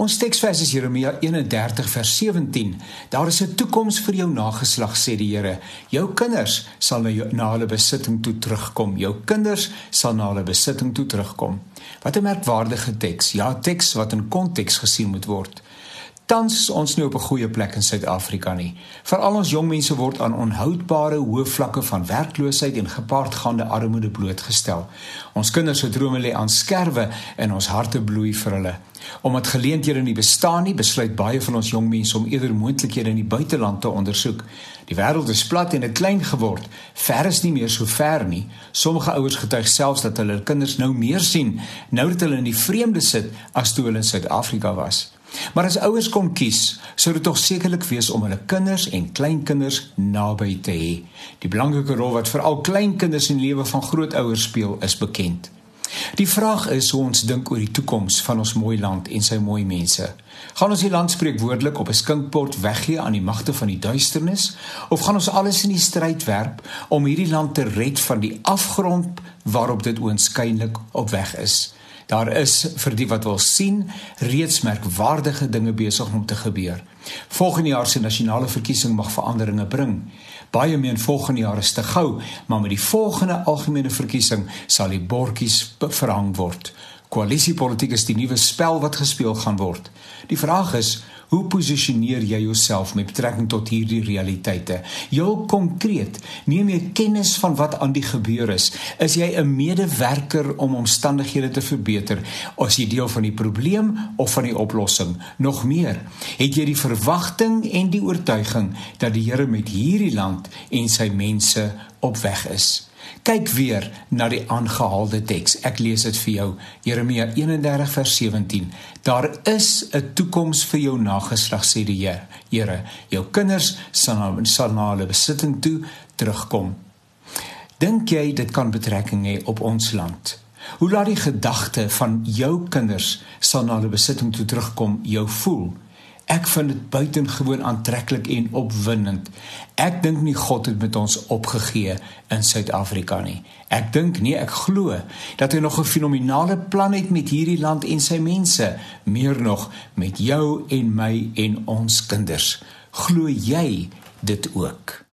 Ons teksvers is Jeremia 31 vers 17. Daar is 'n toekoms vir jou nageslag sê die Here. Jou kinders sal na, jou, na hulle besitting toe terugkom. Jou kinders sal na hulle besitting toe terugkom. Wat 'n merkwaardige teks. Ja, teks wat in konteks gesien moet word. Tans is ons nie op 'n goeie plek in Suid-Afrika nie. Veral ons jong mense word aan onhoudbare hoë vlakke van werkloosheid en gepaardgaande armoede blootgestel. Ons kinders se drome lê aan skerwe en ons harte bloei vir hulle. Omdat geleenthede nie bestaan nie, besluit baie van ons jong mense om eerder moontlikhede in die buiteland te ondersoek. Die wêreld is plat en dit klein geword. Ver is nie meer so ver nie. Sommige ouers getuig selfs dat hulle kinders nou meer sien nou dat hulle in die vreemde sit as toe hulle in Suid-Afrika was. Maar as ouers kom kies, sou dit tog sekerlik wees om hulle kinders en kleinkinders naby te hê. Die belangrike rol wat veral kleinkinders in die lewe van grootouers speel, is bekend. Die vraag is hoe ons dink oor die toekoms van ons mooi land en sy mooi mense. Gaan ons die land spreekwoordelik op 'n skinkpot weggee aan die magte van die duisternis of gaan ons alles in die stryd werp om hierdie land te red van die afgrond waarop dit oënskynlik op weg is? Daar is vir die wat wil sien reeds merkwaardige dinge besig om te gebeur. Volgende jaar se nasionale verkiesing mag veranderinge bring. Baie meen volgende jaar is te gou, maar met die volgende algemene verkiesing sal die bordjies verhang word. Koalisiepolitiek is die nuwe spel wat gespeel gaan word. Die vraag is, Hoe posisioneer jy jouself met betrekking tot hierdie realiteite? Jou konkreet, neem jy kennis van wat aan die gebeur is? Is jy 'n medewerker om omstandighede te verbeter? Is jy deel van die probleem of van die oplossing? Nog meer, het jy die verwagting en die oortuiging dat die Here met hierdie land en sy mense op weg is? Kyk weer na die aangehaalde teks. Ek lees dit vir jou. Jeremia 31 vers 17. Daar is 'n toekoms vir jou nageslag sê die Here. Jou kinders sal na, sal na hulle besitting toe terugkom. Dink jy dit kan betrekking hê op ons land? Hoe laat die gedagte van jou kinders sal na hulle besitting toe terugkom jou voel? Ek vind dit buitengewoon aantreklik en opwindend. Ek dink nie God het met ons opgegee in Suid-Afrika nie. Ek dink nie, ek glo dat hy nog 'n fenominale plan het met hierdie land en sy mense, meer nog met jou en my en ons kinders. Glo jy dit ook?